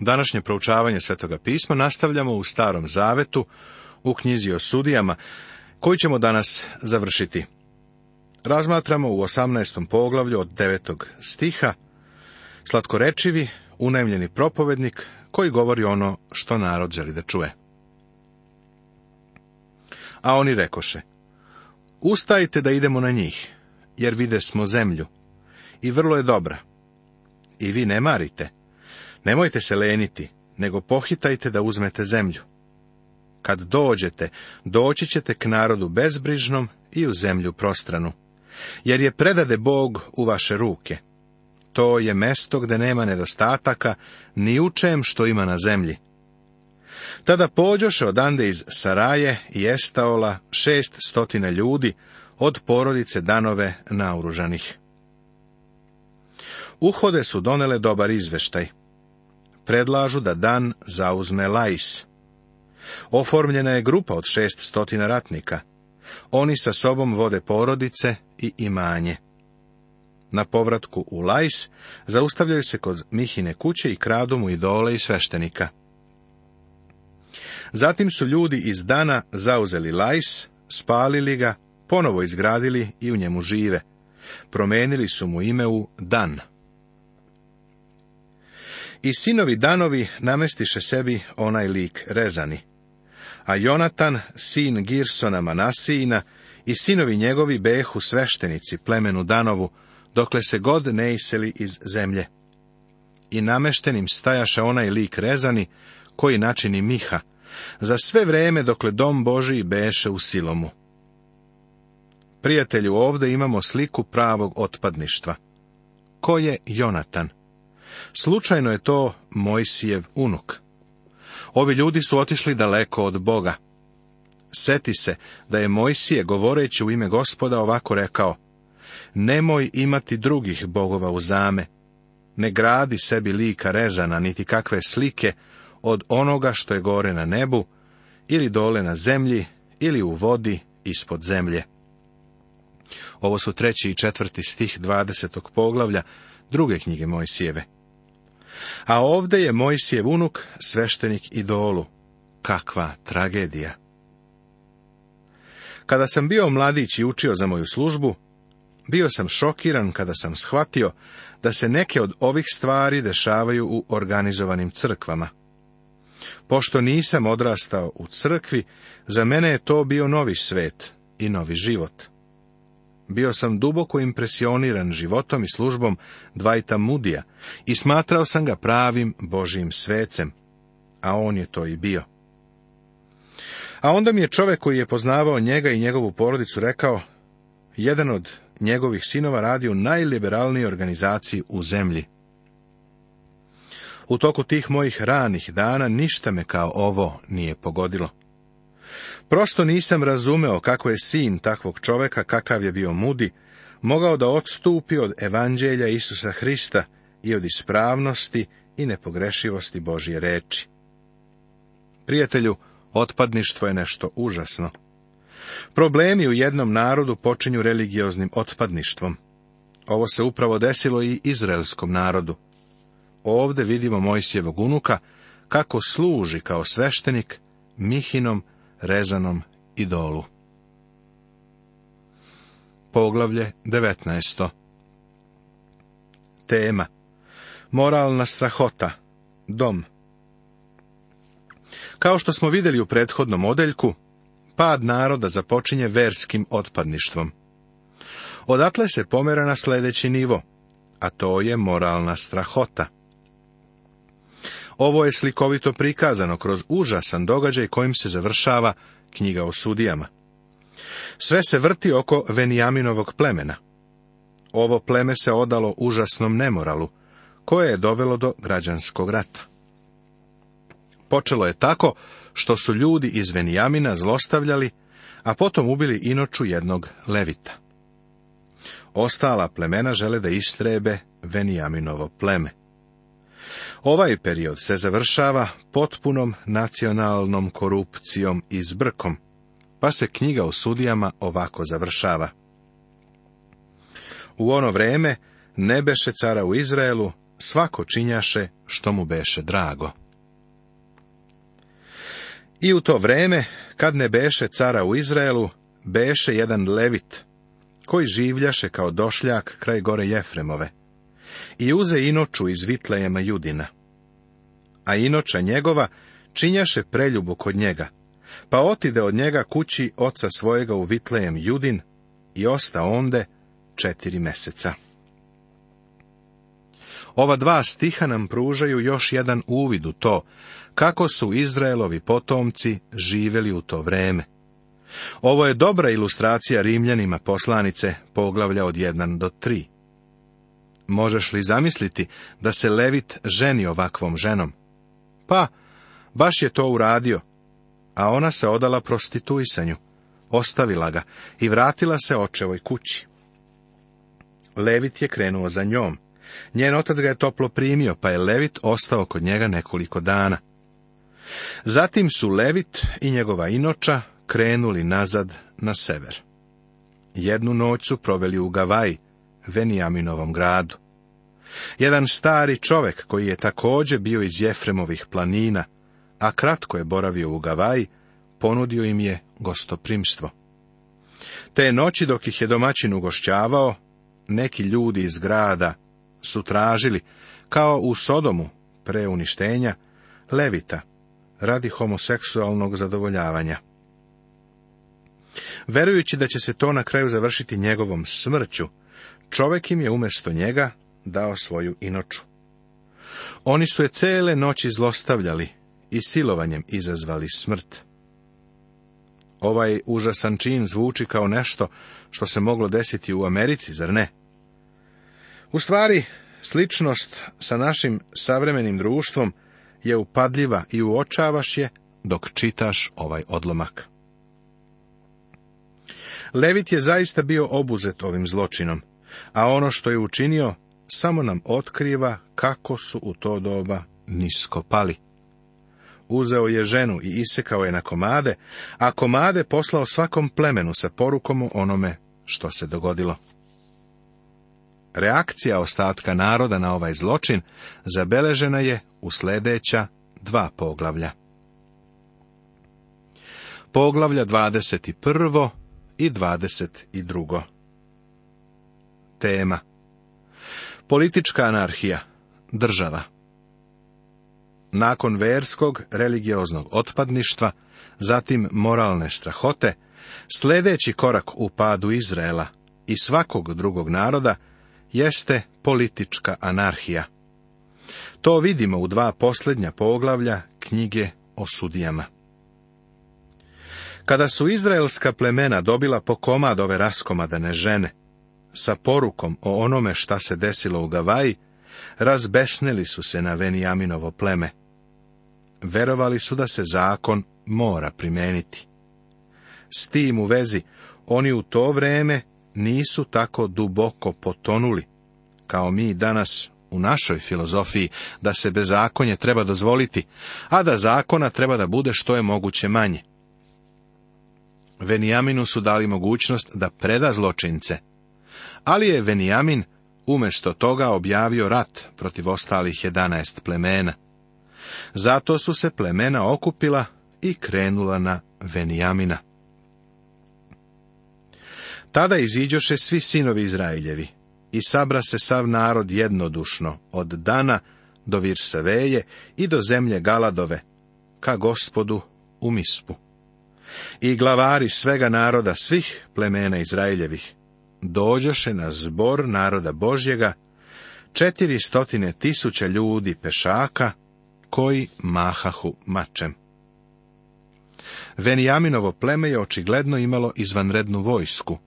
Današnje proučavanje Svetoga pisma nastavljamo u Starom Zavetu, u knjizi o sudijama, koji ćemo danas završiti. Razmatramo u 18. poglavlju od 9. stiha slatkorečivi, unajmljeni propovednik koji govori ono što narod želi da čuje. A oni rekoše, ustajte da idemo na njih, jer vide smo zemlju, i vrlo je dobra. I vi ne marite, Nemojte se leniti, nego pohitajte da uzmete zemlju. Kad dođete, doći ćete k narodu bezbrižnom i u zemlju prostranu, jer je predade Bog u vaše ruke. To je mesto gde nema nedostataka ni u čem što ima na zemlji. Tada pođoše odande iz Saraje i Estaola šest stotina ljudi od porodice danove naoružanih. Uhode su donele dobar izveštaj predlažu da dan zauzme Lajs. Oformljena je grupa od šest stotina ratnika. Oni sa sobom vode porodice i imanje. Na povratku u Lajs zaustavljaju se kod Mihine kuće i kradu mu idole i sveštenika. Zatim su ljudi iz dana zauzeli Lajs, spalili ga, ponovo izgradili i u njemu žive. Promenili su mu ime u Dan. I sinovi danovi namestiše sebi onaj lik rezani. A Jonatan, sin Girsona Manasijina, i sinovi njegovi behu sveštenici plemenu danovu, dokle se god ne iseli iz zemlje. I nameštenim stajaše onaj lik rezani, koji načini miha, za sve vreme dokle dom Božiji beše u silomu. Prijatelju, ovde imamo sliku pravog otpadništva. Ko je Jonatan? Slučajno je to Mojsijev unuk. Ovi ljudi su otišli daleko od Boga. Seti se da je Mojsije, govoreći u ime gospoda, ovako rekao, Nemoj imati drugih bogova u zame, ne gradi sebi lika rezana, niti kakve slike od onoga što je gore na nebu, ili dole na zemlji, ili u vodi ispod zemlje. Ovo su treći i četvrti stih 20. poglavlja druge knjige Mojsijeve. A ovdje je Mojsijev unuk, sveštenik idolu. Kakva tragedija! Kada sam bio mladić i učio za moju službu, bio sam šokiran kada sam shvatio da se neke od ovih stvari dešavaju u organizovanim crkvama. Pošto nisam odrastao u crkvi, za mene je to bio novi svet i novi život. Bio sam duboko impresioniran životom i službom Dvajta Mudija i smatrao sam ga pravim Božijim svecem, a on je to i bio. A onda mi je čovjek koji je poznavao njega i njegovu porodicu rekao, jedan od njegovih sinova radi u najliberalniji organizaciji u zemlji. U toku tih mojih ranih dana ništa me kao ovo nije pogodilo. Prosto nisam razumeo kako je sin takvog čoveka, kakav je bio mudi, mogao da odstupi od evanđelja Isusa Hrista i od ispravnosti i nepogrešivosti Božje reči. Prijatelju, otpadništvo je nešto užasno. Problemi u jednom narodu počinju religioznim otpadništvom. Ovo se upravo desilo i izraelskom narodu. Ovde vidimo Mojsijevog unuka kako služi kao sveštenik Mihinom rezanom idolu. Poglavlje 19. Tema Moralna strahota Dom Kao što smo vidjeli u prethodnom odeljku, pad naroda započinje verskim otpadništvom. Odakle se pomera na sljedeći nivo, a to je moralna strahota. Ovo je slikovito prikazano kroz užasan događaj kojim se završava knjiga o sudijama. Sve se vrti oko Venijaminovog plemena. Ovo pleme se odalo užasnom nemoralu, koje je dovelo do građanskog rata. Počelo je tako što su ljudi iz Venijamina zlostavljali, a potom ubili inoču jednog levita. Ostala plemena žele da istrebe Venijaminovo pleme. Ovaj period se završava potpunom nacionalnom korupcijom i zbrkom, pa se knjiga o sudijama ovako završava. U ono vrijeme ne beše cara u Izraelu, svako činjaše što mu beše drago. I u to vrijeme, kad ne beše cara u Izraelu, beše jedan levit, koji življaše kao došljak kraj gore Jefremove i uze inoču iz Vitlejema Judina. A inoča njegova činjaše preljubu kod njega, pa otide od njega kući oca svojega u Vitlejem Judin i osta onde četiri meseca. Ova dva stiha nam pružaju još jedan uvid u to kako su Izraelovi potomci živeli u to vreme. Ovo je dobra ilustracija Rimljanima poslanice poglavlja od 1 do 3. Možeš li zamisliti da se Levit ženi ovakvom ženom? Pa, baš je to uradio. A ona se odala prostituisanju, ostavila ga i vratila se očevoj kući. Levit je krenuo za njom. Njen otac ga je toplo primio, pa je Levit ostao kod njega nekoliko dana. Zatim su Levit i njegova inoča krenuli nazad na sever. Jednu noć su proveli u Gavaji, Venijaminovom gradu. Jedan stari čovek koji je također bio iz Jefremovih planina, a kratko je boravio u Gavaji, ponudio im je gostoprimstvo. Te noći dok ih je domaćin ugošćavao, neki ljudi iz grada su tražili, kao u Sodomu pre uništenja, levita radi homoseksualnog zadovoljavanja. Verujući da će se to na kraju završiti njegovom smrću, Čovek im je umesto njega dao svoju inoču. Oni su je cele noći zlostavljali i silovanjem izazvali smrt. Ovaj užasan čin zvuči kao nešto što se moglo desiti u Americi, zar ne? U stvari, sličnost sa našim savremenim društvom je upadljiva i uočavaš je dok čitaš ovaj odlomak. Levit je zaista bio obuzet ovim zločinom a ono što je učinio samo nam otkriva kako su u to doba nisko pali. Uzeo je ženu i isekao je na komade, a komade poslao svakom plemenu sa porukom o onome što se dogodilo. Reakcija ostatka naroda na ovaj zločin zabeležena je u sljedeća dva poglavlja. Poglavlja 21. i 22 tema. Politička anarhija, država. Nakon verskog religioznog otpadništva, zatim moralne strahote, sljedeći korak u padu Izraela i svakog drugog naroda jeste politička anarhija. To vidimo u dva posljednja poglavlja knjige o sudijama. Kada su izraelska plemena dobila po komad ove raskomadane žene, sa porukom o onome šta se desilo u Gavaji, razbesnili su se na Venijaminovo pleme. Verovali su da se zakon mora primijeniti. S tim u vezi, oni u to vrijeme nisu tako duboko potonuli, kao mi danas u našoj filozofiji, da se bezakonje treba dozvoliti, a da zakona treba da bude što je moguće manje. Venijaminu su dali mogućnost da preda zločince, ali je Venijamin umjesto toga objavio rat protiv ostalih jedanaest plemena. Zato su se plemena okupila i krenula na Venijamina. Tada iziđoše svi sinovi Izraeljevi i sabra se sav narod jednodušno od dana do Virseveje i do zemlje Galadove, ka gospodu u Mispu. I glavari svega naroda svih plemena Izraeljevih dođoše na zbor naroda Božjega četiri stotine tisuća ljudi pešaka, koji mahahu mačem. Venijaminovo pleme je očigledno imalo izvanrednu vojsku.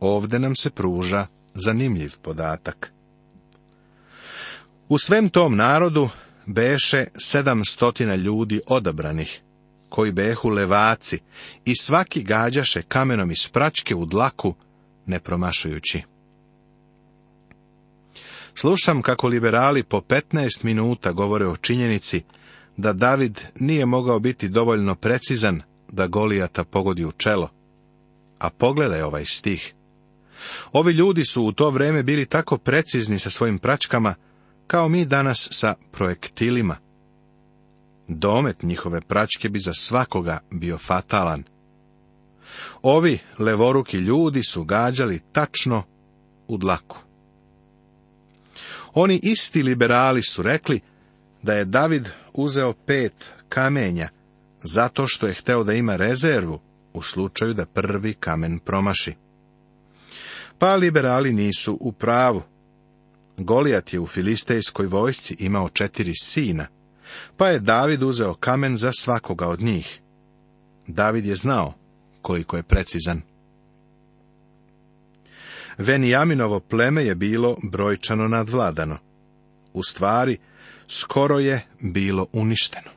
Ovde nam se pruža zanimljiv podatak. U svem tom narodu beše sedamstotina ljudi odabranih, koji behu levaci, i svaki gađaše kamenom iz pračke u dlaku ne promašujući. Slušam kako liberali po 15 minuta govore o činjenici da David nije mogao biti dovoljno precizan da Golijata pogodi u čelo. A pogledaj ovaj stih. Ovi ljudi su u to vrijeme bili tako precizni sa svojim pračkama, kao mi danas sa projektilima. Domet njihove pračke bi za svakoga bio fatalan. Ovi levoruki ljudi su gađali tačno u dlaku. Oni isti liberali su rekli da je David uzeo pet kamenja zato što je hteo da ima rezervu u slučaju da prvi kamen promaši. Pa liberali nisu u pravu. Golijat je u filistejskoj vojsci imao četiri sina, pa je David uzeo kamen za svakoga od njih. David je znao koliko je precizan. Venijaminovo pleme je bilo brojčano nadvladano. U stvari, skoro je bilo uništeno.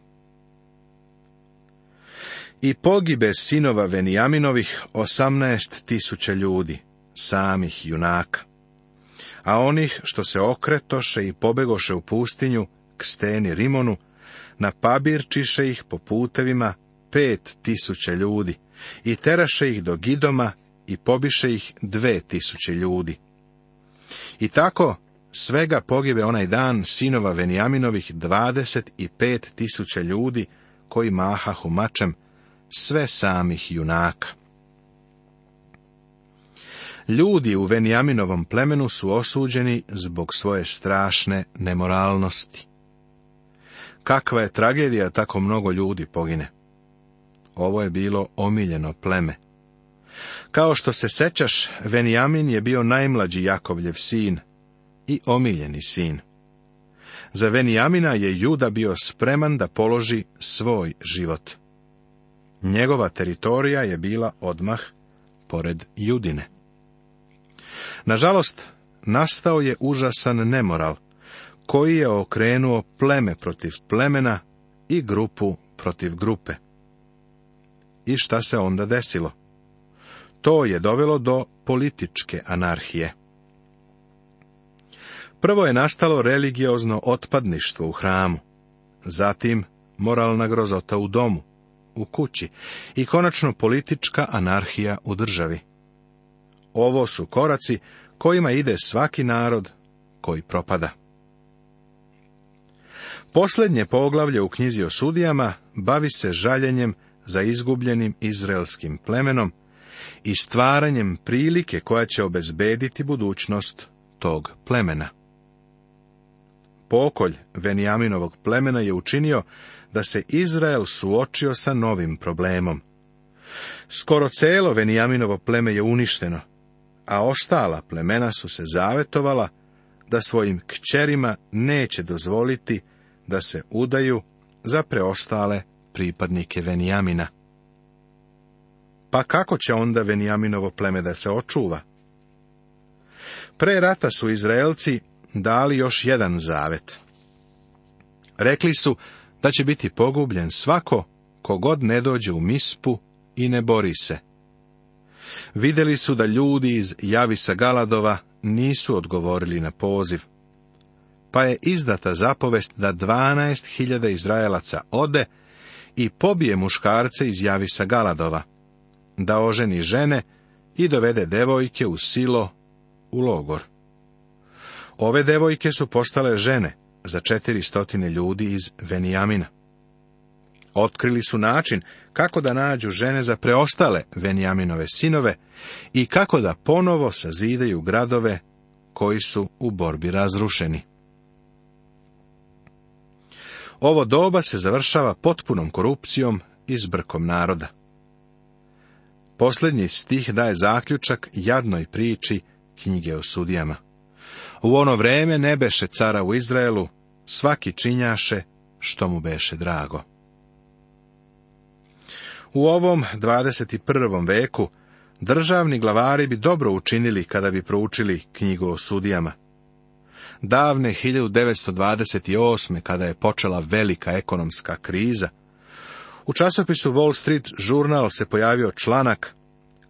I pogibe sinova Venijaminovih osamnaest tisuća ljudi, samih junaka. A onih što se okretoše i pobegoše u pustinju k steni Rimonu, pabirčiše ih po putevima pet tisuća ljudi, i teraše ih do Gidoma i pobiše ih dve tisuće ljudi. I tako svega pogibe onaj dan sinova Venjaminovih dvadeset i pet tisuća ljudi koji mahahu mačem, sve samih junaka. Ljudi u Venjaminovom plemenu su osuđeni zbog svoje strašne nemoralnosti. Kakva je tragedija, tako mnogo ljudi pogine ovo je bilo omiljeno pleme. Kao što se sećaš, Venijamin je bio najmlađi Jakovljev sin i omiljeni sin. Za Venijamina je Juda bio spreman da položi svoj život. Njegova teritorija je bila odmah pored Judine. Nažalost, nastao je užasan nemoral, koji je okrenuo pleme protiv plemena i grupu protiv grupe. I šta se onda desilo? To je dovelo do političke anarhije. Prvo je nastalo religiozno otpadništvo u hramu, zatim moralna grozota u domu, u kući i konačno politička anarhija u državi. Ovo su koraci kojima ide svaki narod koji propada. Posljednje poglavlje u knjizi o sudijama bavi se žaljenjem za izgubljenim izraelskim plemenom i stvaranjem prilike koja će obezbediti budućnost tog plemena. Pokolj Venijaminovog plemena je učinio da se Izrael suočio sa novim problemom. Skoro celo Venjaminovo pleme je uništeno, a ostala plemena su se zavetovala da svojim kćerima neće dozvoliti da se udaju za preostale pripadnike Venijamina. Pa kako će onda Venijaminovo pleme da se očuva? Pre rata su Izraelci dali još jedan zavet. Rekli su da će biti pogubljen svako kogod ne dođe u mispu i ne bori se. Vidjeli su da ljudi iz Javisa Galadova nisu odgovorili na poziv, pa je izdata zapovest da 12.000 Izraelaca ode i pobije muškarce iz Javisa Galadova, da oženi žene i dovede devojke u silo u logor. Ove devojke su postale žene za četiri stotine ljudi iz Venijamina. Otkrili su način kako da nađu žene za preostale Venijaminove sinove i kako da ponovo sazidaju gradove koji su u borbi razrušeni. Ovo doba se završava potpunom korupcijom i zbrkom naroda. Posljednji stih daje zaključak jadnoj priči knjige o sudijama. U ono vrijeme ne beše cara u Izraelu, svaki činjaše što mu beše drago. U ovom 21. veku državni glavari bi dobro učinili kada bi proučili knjigu o sudijama. Davne 1928. kada je počela velika ekonomska kriza, u časopisu Wall Street Journal se pojavio članak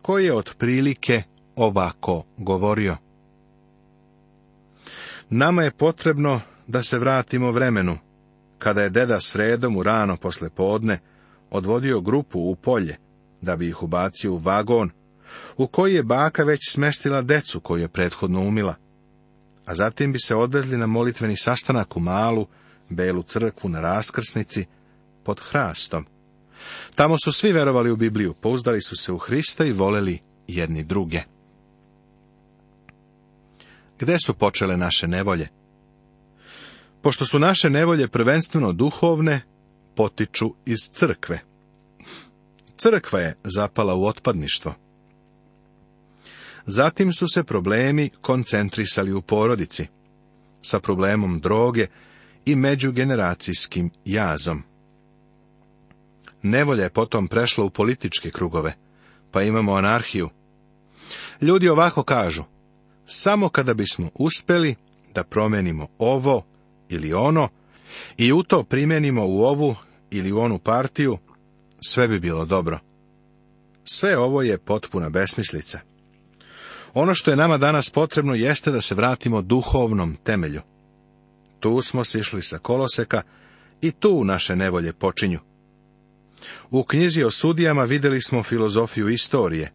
koji je otprilike ovako govorio. Nama je potrebno da se vratimo vremenu, kada je deda sredom u rano posle podne odvodio grupu u polje, da bi ih ubacio u vagon, u koji je baka već smestila decu koju je prethodno umila a zatim bi se odvezli na molitveni sastanak u malu, belu crkvu na raskrsnici, pod hrastom. Tamo su svi verovali u Bibliju, pouzdali su se u Hrista i voleli jedni druge. Gde su počele naše nevolje? Pošto su naše nevolje prvenstveno duhovne, potiču iz crkve. Crkva je zapala u otpadništvo. Zatim su se problemi koncentrisali u porodici, sa problemom droge i međugeneracijskim jazom. Nevolja je potom prešla u političke krugove, pa imamo anarhiju. Ljudi ovako kažu, samo kada bismo uspeli da promenimo ovo ili ono i u to primenimo u ovu ili u onu partiju, sve bi bilo dobro. Sve ovo je potpuna besmislica. Ono što je nama danas potrebno jeste da se vratimo duhovnom temelju. Tu smo sišli sa koloseka i tu naše nevolje počinju. U knjizi o sudijama vidjeli smo filozofiju istorije,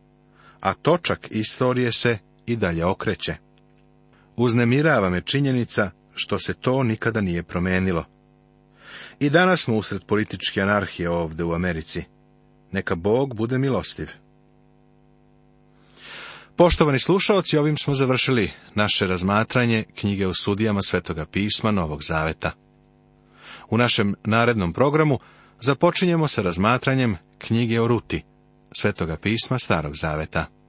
a točak istorije se i dalje okreće. Uznemirava me činjenica što se to nikada nije promenilo. I danas smo usred političke anarhije ovde u Americi. Neka Bog bude milostiv. Poštovani slušaoci, ovim smo završili naše razmatranje knjige o sudijama Svetoga pisma Novog Zaveta. U našem narednom programu započinjemo sa razmatranjem knjige o Ruti, Svetoga pisma Starog Zaveta.